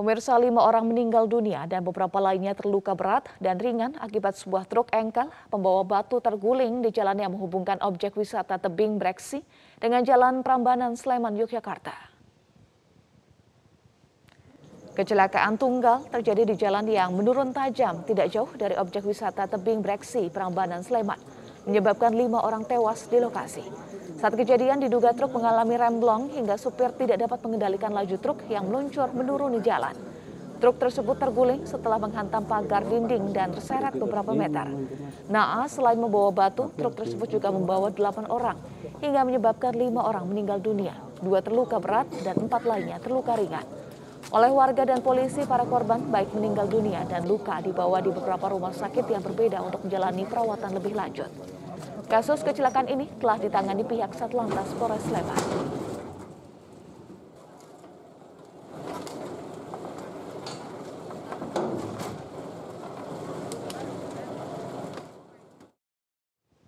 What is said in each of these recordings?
Pemirsa lima orang meninggal dunia dan beberapa lainnya terluka berat dan ringan akibat sebuah truk engkel pembawa batu terguling di jalan yang menghubungkan objek wisata tebing Breksi dengan jalan Prambanan Sleman, Yogyakarta. Kecelakaan tunggal terjadi di jalan yang menurun tajam tidak jauh dari objek wisata tebing Breksi, Prambanan Sleman, menyebabkan lima orang tewas di lokasi. Saat kejadian diduga truk mengalami remblong hingga supir tidak dapat mengendalikan laju truk yang meluncur menuruni jalan. Truk tersebut terguling setelah menghantam pagar dinding dan terseret beberapa meter. Naas selain membawa batu, truk tersebut juga membawa delapan orang hingga menyebabkan lima orang meninggal dunia, dua terluka berat dan empat lainnya terluka ringan. Oleh warga dan polisi, para korban baik meninggal dunia dan luka dibawa di beberapa rumah sakit yang berbeda untuk menjalani perawatan lebih lanjut. Kasus kecelakaan ini telah ditangani pihak Satlantas Polres Sleman.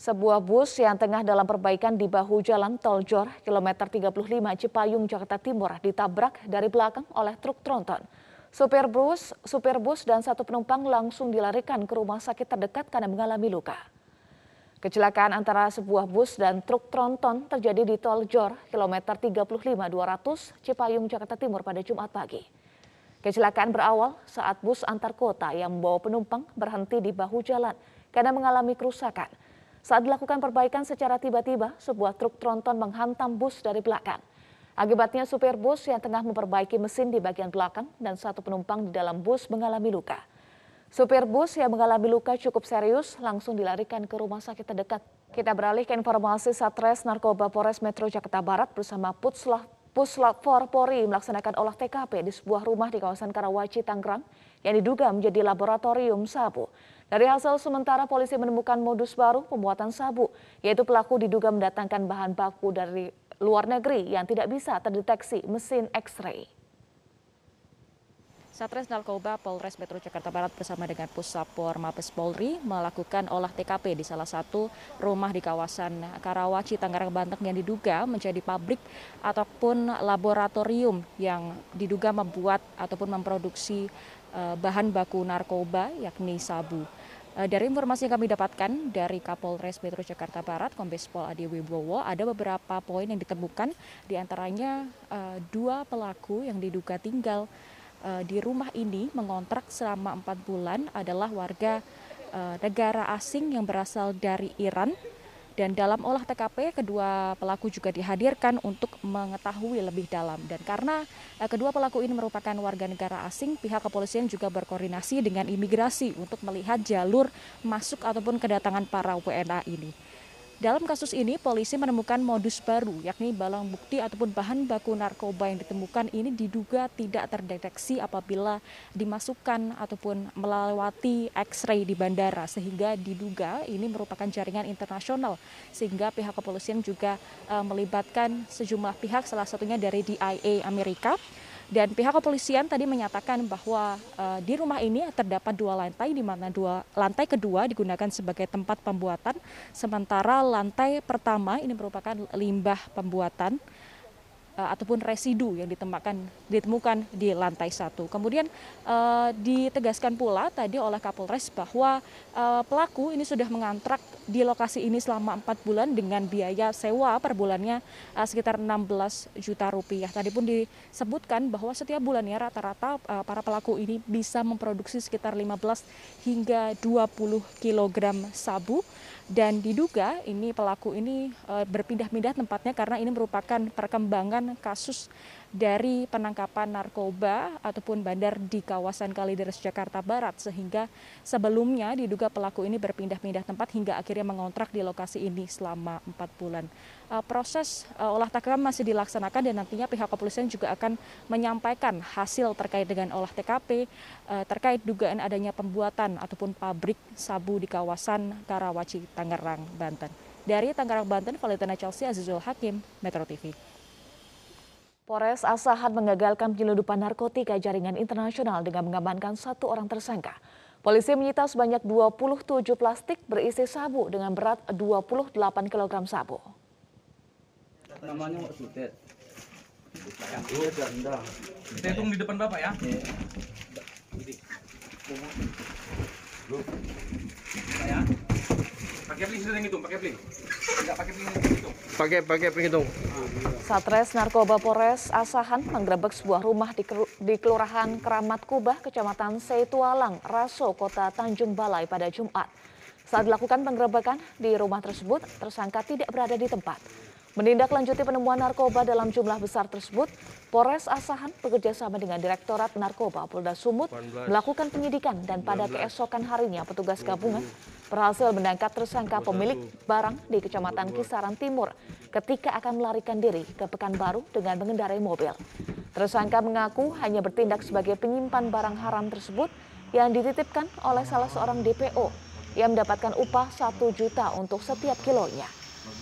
Sebuah bus yang tengah dalam perbaikan di bahu jalan tol Jor, kilometer 35 Cipayung, Jakarta Timur, ditabrak dari belakang oleh truk tronton. Supir bus, supir bus dan satu penumpang langsung dilarikan ke rumah sakit terdekat karena mengalami luka. Kecelakaan antara sebuah bus dan truk tronton terjadi di Tol Jor, kilometer 35-200, Cipayung, Jakarta Timur pada Jumat pagi. Kecelakaan berawal saat bus antar kota yang membawa penumpang berhenti di bahu jalan karena mengalami kerusakan. Saat dilakukan perbaikan secara tiba-tiba, sebuah truk tronton menghantam bus dari belakang. Akibatnya supir bus yang tengah memperbaiki mesin di bagian belakang dan satu penumpang di dalam bus mengalami luka. Supir bus yang mengalami luka cukup serius langsung dilarikan ke rumah sakit terdekat. Kita beralih ke informasi Satres Narkoba Polres Metro Jakarta Barat bersama Puslap Puslap 4 Polri melaksanakan olah TKP di sebuah rumah di kawasan Karawaci, Tangerang yang diduga menjadi laboratorium sabu. Dari hasil sementara polisi menemukan modus baru pembuatan sabu, yaitu pelaku diduga mendatangkan bahan baku dari luar negeri yang tidak bisa terdeteksi mesin X-ray. Satres Narkoba Polres Metro Jakarta Barat bersama dengan Puslapor Mabes Polri melakukan olah TKP di salah satu rumah di kawasan Karawaci, Tangerang, Banten yang diduga menjadi pabrik ataupun laboratorium yang diduga membuat ataupun memproduksi uh, bahan baku narkoba yakni sabu. Uh, dari informasi yang kami dapatkan dari Kapolres Metro Jakarta Barat, Kombes Pol Adi Wibowo, ada beberapa poin yang ditemukan, di antaranya uh, dua pelaku yang diduga tinggal uh, di rumah ini mengontrak selama empat bulan adalah warga uh, negara asing yang berasal dari Iran. Dan dalam olah TKP, kedua pelaku juga dihadirkan untuk mengetahui lebih dalam. Dan karena uh, kedua pelaku ini merupakan warga negara asing, pihak kepolisian juga berkoordinasi dengan imigrasi untuk melihat jalur masuk ataupun kedatangan para WNA ini. Dalam kasus ini, polisi menemukan modus baru, yakni barang bukti ataupun bahan baku narkoba yang ditemukan ini diduga tidak terdeteksi apabila dimasukkan ataupun melewati X-ray di bandara, sehingga diduga ini merupakan jaringan internasional, sehingga pihak kepolisian juga uh, melibatkan sejumlah pihak, salah satunya dari DIA Amerika, dan pihak kepolisian tadi menyatakan bahwa uh, di rumah ini terdapat dua lantai, di mana dua lantai kedua digunakan sebagai tempat pembuatan, sementara lantai pertama ini merupakan limbah pembuatan ataupun residu yang ditemukan ditemukan di lantai satu. Kemudian uh, ditegaskan pula tadi oleh Kapolres bahwa uh, pelaku ini sudah mengantrak di lokasi ini selama empat bulan dengan biaya sewa per bulannya uh, sekitar 16 juta rupiah. Tadi pun disebutkan bahwa setiap bulannya rata-rata uh, para pelaku ini bisa memproduksi sekitar 15 hingga 20 kilogram sabu dan diduga ini pelaku ini uh, berpindah-pindah tempatnya karena ini merupakan perkembangan kasus dari penangkapan narkoba ataupun bandar di kawasan Kalideres Jakarta Barat sehingga sebelumnya diduga pelaku ini berpindah-pindah tempat hingga akhirnya mengontrak di lokasi ini selama empat bulan. Uh, proses uh, olah TKP masih dilaksanakan dan nantinya pihak kepolisian juga akan menyampaikan hasil terkait dengan olah TKP uh, terkait dugaan adanya pembuatan ataupun pabrik sabu di kawasan Karawaci, Tangerang, Banten. Dari Tangerang, Banten, Valentina Chelsea Azizul Hakim, Metro TV. Polres Asahan mengagalkan penyeludupan narkotika jaringan internasional dengan mengamankan satu orang tersangka. Polisi menyita sebanyak 27 plastik berisi sabu dengan berat 28 kg sabu. Namanya Kita hitung di depan Bapak ya. Ya. Pakai pling sudah hitung, pakai pling. Pakai pling hitung. Pakai pakai penghitung. Satres Narkoba Polres Asahan menggerebek sebuah rumah di, di Kelurahan Keramat Kubah, Kecamatan Seitualang, Raso, Kota Tanjung Balai pada Jumat. Saat dilakukan penggerebekan di rumah tersebut, tersangka tidak berada di tempat. Menindaklanjuti penemuan narkoba dalam jumlah besar tersebut, Polres Asahan bekerjasama dengan Direktorat Narkoba Polda Sumut melakukan penyidikan dan pada keesokan harinya petugas gabungan berhasil menangkap tersangka pemilik barang di Kecamatan Kisaran Timur ketika akan melarikan diri ke Pekanbaru dengan mengendarai mobil. Tersangka mengaku hanya bertindak sebagai penyimpan barang haram tersebut yang dititipkan oleh salah seorang DPO yang mendapatkan upah 1 juta untuk setiap kilonya.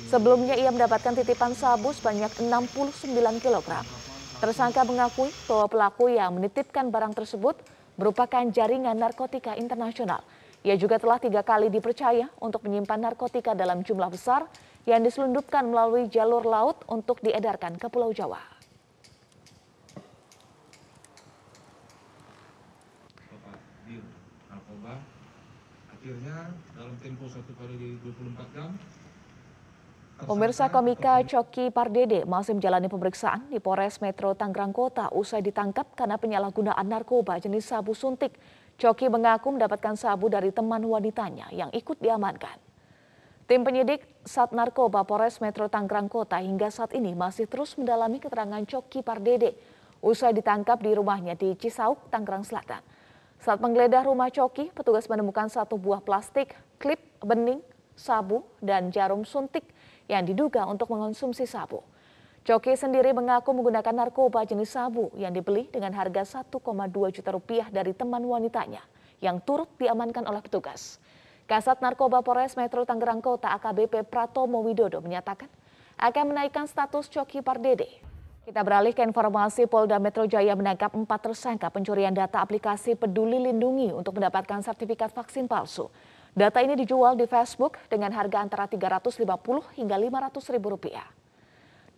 Sebelumnya ia mendapatkan titipan sabu sebanyak 69 kg. Tersangka mengakui bahwa pelaku yang menitipkan barang tersebut merupakan jaringan narkotika internasional. Ia juga telah tiga kali dipercaya untuk menyimpan narkotika dalam jumlah besar yang diselundupkan melalui jalur laut untuk diedarkan ke Pulau Jawa. Akhirnya dalam tempo satu kali 24 jam Pemirsa komika Coki Pardede masih menjalani pemeriksaan di Polres Metro Tangerang Kota usai ditangkap karena penyalahgunaan narkoba jenis sabu suntik. Coki mengaku mendapatkan sabu dari teman wanitanya yang ikut diamankan. Tim penyidik Sat Narkoba Polres Metro Tangerang Kota hingga saat ini masih terus mendalami keterangan Coki Pardede usai ditangkap di rumahnya di Cisauk, Tangerang Selatan. Saat menggeledah rumah Coki, petugas menemukan satu buah plastik, klip, bening, sabu, dan jarum suntik yang diduga untuk mengonsumsi sabu. Coki sendiri mengaku menggunakan narkoba jenis sabu yang dibeli dengan harga 1,2 juta rupiah dari teman wanitanya yang turut diamankan oleh petugas. Kasat Narkoba Polres Metro Tangerang Kota AKBP Pratomo Widodo menyatakan akan menaikkan status Coki Pardede. Kita beralih ke informasi Polda Metro Jaya menangkap empat tersangka pencurian data aplikasi Peduli Lindungi untuk mendapatkan sertifikat vaksin palsu. Data ini dijual di Facebook dengan harga antara 350 hingga 500 ribu rupiah.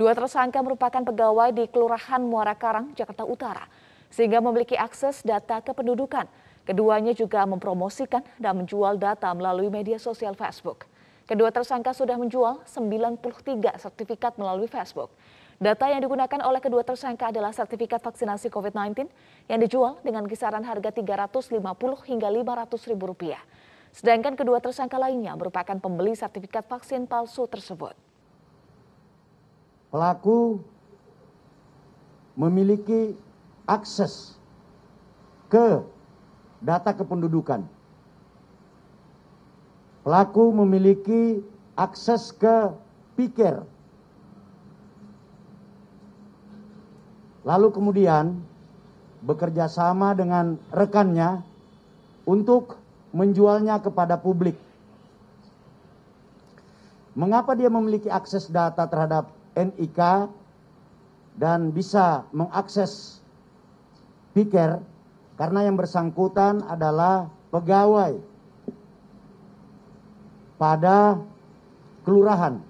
Dua tersangka merupakan pegawai di Kelurahan Muara Karang, Jakarta Utara, sehingga memiliki akses data kependudukan. Keduanya juga mempromosikan dan menjual data melalui media sosial Facebook. Kedua tersangka sudah menjual 93 sertifikat melalui Facebook. Data yang digunakan oleh kedua tersangka adalah sertifikat vaksinasi COVID-19 yang dijual dengan kisaran harga 350 hingga 500 ribu rupiah. Sedangkan kedua tersangka lainnya merupakan pembeli sertifikat vaksin palsu tersebut. pelaku memiliki akses ke data kependudukan. Pelaku memiliki akses ke pikir. Lalu kemudian bekerja sama dengan rekannya untuk menjualnya kepada publik. Mengapa dia memiliki akses data terhadap NIK dan bisa mengakses piker? Karena yang bersangkutan adalah pegawai pada kelurahan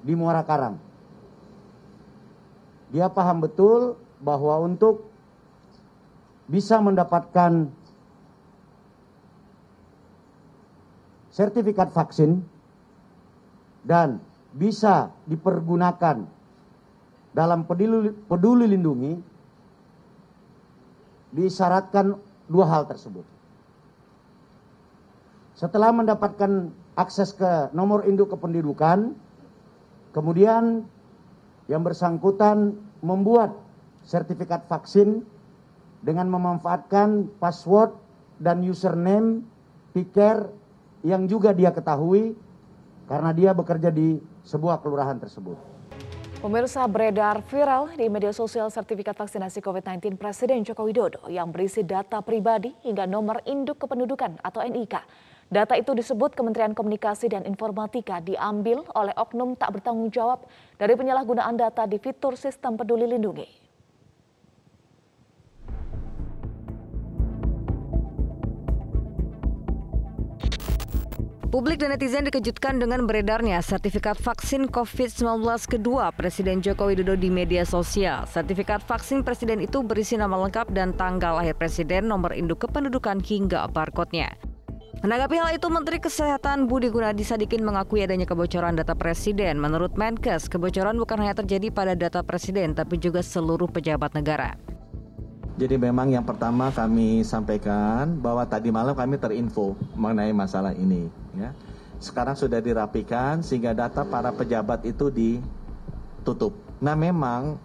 di Muara Karang. Dia paham betul bahwa untuk bisa mendapatkan sertifikat vaksin dan bisa dipergunakan dalam peduli, peduli lindungi disyaratkan dua hal tersebut. Setelah mendapatkan akses ke nomor induk kependudukan, kemudian yang bersangkutan membuat sertifikat vaksin dengan memanfaatkan password dan username piker yang juga dia ketahui karena dia bekerja di sebuah kelurahan tersebut. Pemirsa beredar viral di media sosial sertifikat vaksinasi COVID-19 Presiden Joko Widodo yang berisi data pribadi hingga nomor induk kependudukan atau NIK. Data itu disebut Kementerian Komunikasi dan Informatika diambil oleh oknum tak bertanggung jawab dari penyalahgunaan data di fitur sistem peduli lindungi. Publik dan netizen dikejutkan dengan beredarnya sertifikat vaksin COVID-19 kedua Presiden Joko Widodo di media sosial. Sertifikat vaksin Presiden itu berisi nama lengkap dan tanggal lahir Presiden, nomor induk kependudukan hingga barcode-nya. Menanggapi hal itu, Menteri Kesehatan Budi Gunadi Sadikin mengakui adanya kebocoran data Presiden. Menurut Menkes, kebocoran bukan hanya terjadi pada data Presiden, tapi juga seluruh pejabat negara. Jadi memang yang pertama kami sampaikan bahwa tadi malam kami terinfo mengenai masalah ini. Ya. Sekarang sudah dirapikan sehingga data para pejabat itu ditutup. Nah memang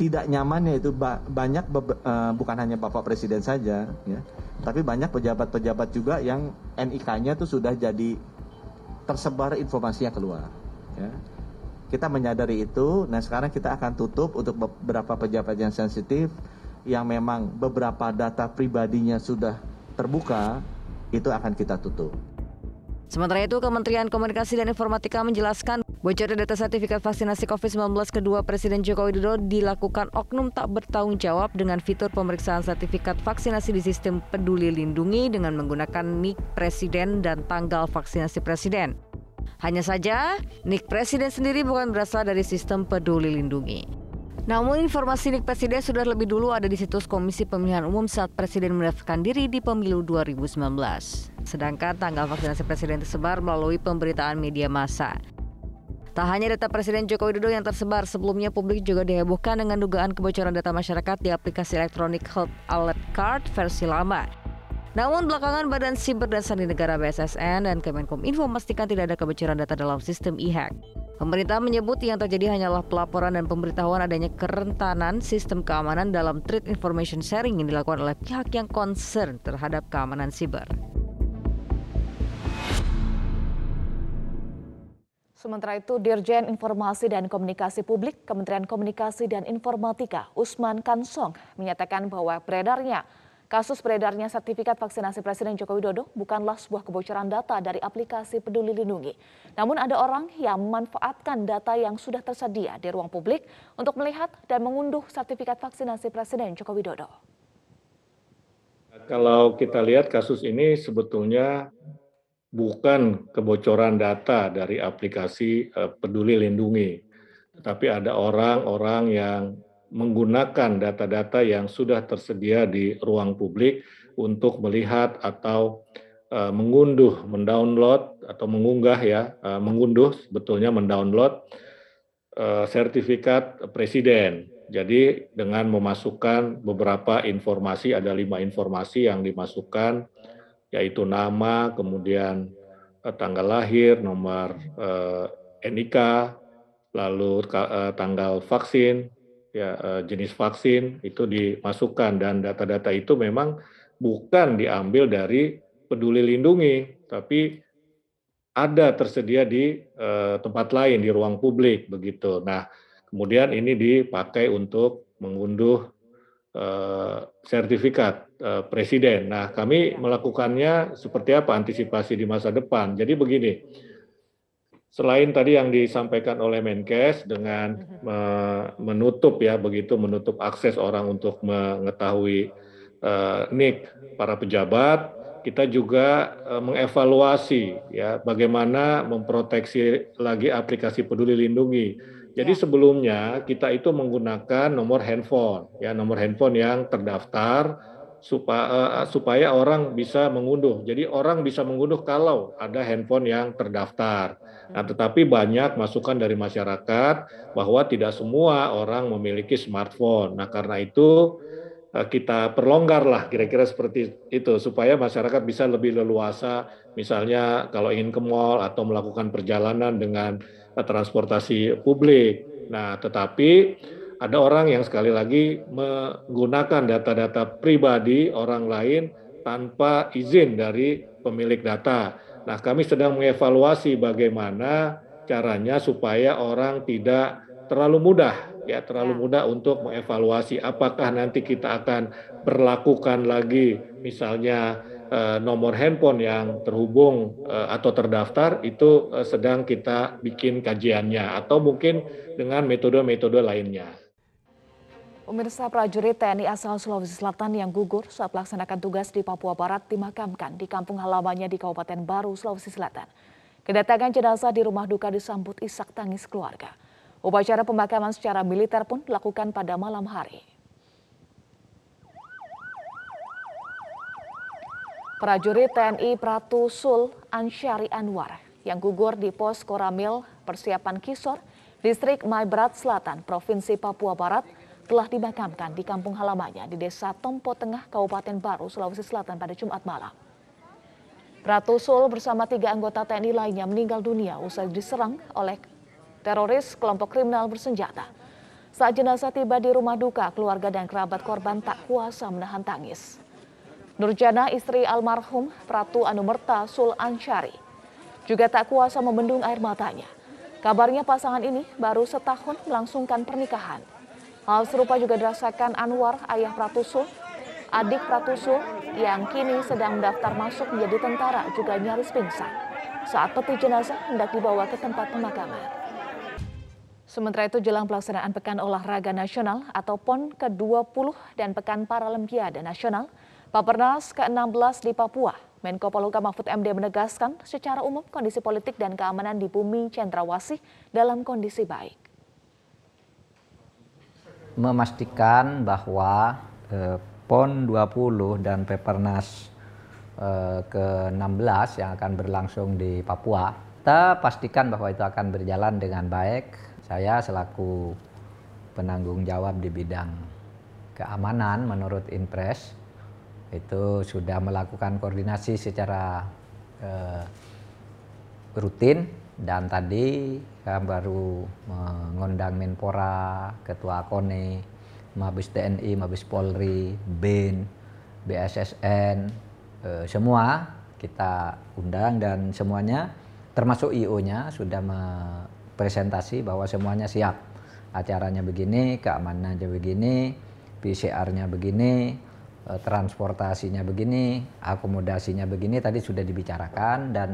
tidak nyamannya itu banyak uh, bukan hanya Bapak Presiden saja, ya, tapi banyak pejabat-pejabat juga yang NIK-nya itu sudah jadi tersebar informasinya keluar. Ya. Kita menyadari itu, nah sekarang kita akan tutup untuk beberapa pejabat yang sensitif yang memang beberapa data pribadinya sudah terbuka, itu akan kita tutup. Sementara itu, Kementerian Komunikasi dan Informatika menjelaskan bocornya data sertifikat vaksinasi COVID-19 kedua Presiden Joko Widodo dilakukan oknum tak bertanggung jawab dengan fitur pemeriksaan sertifikat vaksinasi di sistem peduli lindungi dengan menggunakan NIK Presiden dan tanggal vaksinasi Presiden. Hanya saja, NIK Presiden sendiri bukan berasal dari sistem peduli lindungi. Namun informasi nik presiden sudah lebih dulu ada di situs Komisi Pemilihan Umum saat presiden mendaftarkan diri di pemilu 2019. Sedangkan tanggal vaksinasi presiden tersebar melalui pemberitaan media massa. Tak hanya data Presiden Joko Widodo yang tersebar, sebelumnya publik juga dihebohkan dengan dugaan kebocoran data masyarakat di aplikasi elektronik Health Alert Card versi lama. Namun belakangan Badan Siber dan Sandi Negara BSSN dan Kemenkominfo memastikan tidak ada kebocoran data dalam sistem e-hack. Pemerintah menyebut yang terjadi hanyalah pelaporan dan pemberitahuan adanya kerentanan sistem keamanan dalam threat information sharing yang dilakukan oleh pihak yang concern terhadap keamanan siber. Sementara itu, Dirjen Informasi dan Komunikasi Publik Kementerian Komunikasi dan Informatika Usman Kansong menyatakan bahwa beredarnya Kasus beredarnya sertifikat vaksinasi Presiden Joko Widodo bukanlah sebuah kebocoran data dari aplikasi Peduli Lindungi. Namun ada orang yang memanfaatkan data yang sudah tersedia di ruang publik untuk melihat dan mengunduh sertifikat vaksinasi Presiden Joko Widodo. Kalau kita lihat kasus ini sebetulnya bukan kebocoran data dari aplikasi eh, Peduli Lindungi, tetapi ada orang-orang yang menggunakan data-data yang sudah tersedia di ruang publik untuk melihat atau uh, mengunduh, mendownload atau mengunggah ya, uh, mengunduh sebetulnya mendownload uh, sertifikat presiden. Jadi dengan memasukkan beberapa informasi, ada lima informasi yang dimasukkan, yaitu nama, kemudian tanggal lahir, nomor NIK, lalu tanggal vaksin, ya eh, jenis vaksin itu dimasukkan dan data-data itu memang bukan diambil dari peduli lindungi tapi ada tersedia di uh, tempat lain di ruang publik begitu. Nah, kemudian ini dipakai untuk mengunduh uh, sertifikat uh, presiden. Nah, kami melakukannya seperti apa antisipasi di masa depan. Jadi begini, selain tadi yang disampaikan oleh Menkes dengan mhm. menutup ya begitu menutup akses orang untuk mengetahui uh, nik para pejabat kita juga uh, mengevaluasi ya bagaimana memproteksi lagi aplikasi Peduli Lindungi. Jadi ya. sebelumnya kita itu menggunakan nomor handphone ya nomor handphone yang terdaftar supaya uh, supaya orang bisa mengunduh. Jadi orang bisa mengunduh kalau ada handphone yang terdaftar. Nah, tetapi banyak masukan dari masyarakat bahwa tidak semua orang memiliki smartphone. Nah, karena itu uh, kita perlonggar lah kira-kira seperti itu supaya masyarakat bisa lebih leluasa misalnya kalau ingin ke mall atau melakukan perjalanan dengan transportasi publik. Nah, tetapi ada orang yang sekali lagi menggunakan data-data pribadi orang lain tanpa izin dari pemilik data. Nah, kami sedang mengevaluasi bagaimana caranya supaya orang tidak terlalu mudah ya terlalu ya. mudah untuk mengevaluasi apakah nanti kita akan berlakukan lagi misalnya eh, nomor handphone yang terhubung eh, atau terdaftar itu eh, sedang kita bikin kajiannya atau mungkin dengan metode-metode lainnya. Pemirsa prajurit TNI asal Sulawesi Selatan yang gugur saat melaksanakan tugas di Papua Barat dimakamkan di kampung halamannya di Kabupaten Baru, Sulawesi Selatan. Kedatangan jenazah di rumah duka disambut isak tangis keluarga. Upacara pemakaman secara militer pun dilakukan pada malam hari. Prajurit TNI Pratu Sul Ansyari Anwar yang gugur di pos Koramil persiapan Kisor, distrik Maibrat Selatan, Provinsi Papua Barat, telah dimakamkan di kampung halamannya di Desa Tompo Tengah, Kabupaten Baru, Sulawesi Selatan pada Jumat malam. Ratu Sul bersama tiga anggota TNI lainnya meninggal dunia usai diserang oleh teroris kelompok kriminal bersenjata. Saat jenazah tiba di rumah duka, keluarga dan kerabat korban tak kuasa menahan tangis. Nurjana, istri almarhum Pratu Anumerta Sul Ansyari, juga tak kuasa membendung air matanya. Kabarnya pasangan ini baru setahun melangsungkan pernikahan. Hal serupa juga dirasakan Anwar, ayah Pratusul, adik Pratusul yang kini sedang mendaftar masuk menjadi tentara juga nyaris pingsan. Saat peti jenazah hendak dibawa ke tempat pemakaman. Sementara itu jelang pelaksanaan Pekan Olahraga Nasional atau PON ke-20 dan Pekan Paralimpiade Nasional, Papernas ke-16 di Papua, Menko Polhukam Mahfud MD menegaskan secara umum kondisi politik dan keamanan di bumi Cendrawasih dalam kondisi baik memastikan bahwa eh, PON 20 dan Pepernas eh, ke-16 yang akan berlangsung di Papua, kita pastikan bahwa itu akan berjalan dengan baik. Saya selaku penanggung jawab di bidang keamanan menurut Inpres itu sudah melakukan koordinasi secara eh, rutin dan tadi kami baru mengundang Menpora, Ketua KONE, Mabes TNI, Mabes Polri, BIN, BSSN, eh, semua kita undang dan semuanya termasuk IO-nya sudah presentasi bahwa semuanya siap. Acaranya begini, keamanannya begini, PCR-nya begini, transportasinya begini, akomodasinya begini tadi sudah dibicarakan dan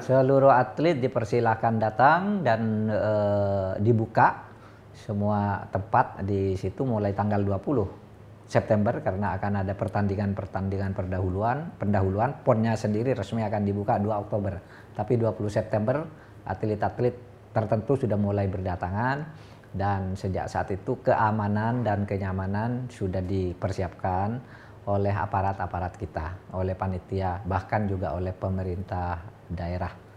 Seluruh atlet dipersilahkan datang dan e, dibuka semua tempat di situ mulai tanggal 20 September karena akan ada pertandingan-pertandingan perdahuluan, pendahuluan ponnya sendiri resmi akan dibuka 2 Oktober. Tapi 20 September atlet-atlet tertentu sudah mulai berdatangan dan sejak saat itu keamanan dan kenyamanan sudah dipersiapkan oleh aparat-aparat kita, oleh panitia, bahkan juga oleh pemerintah daerah.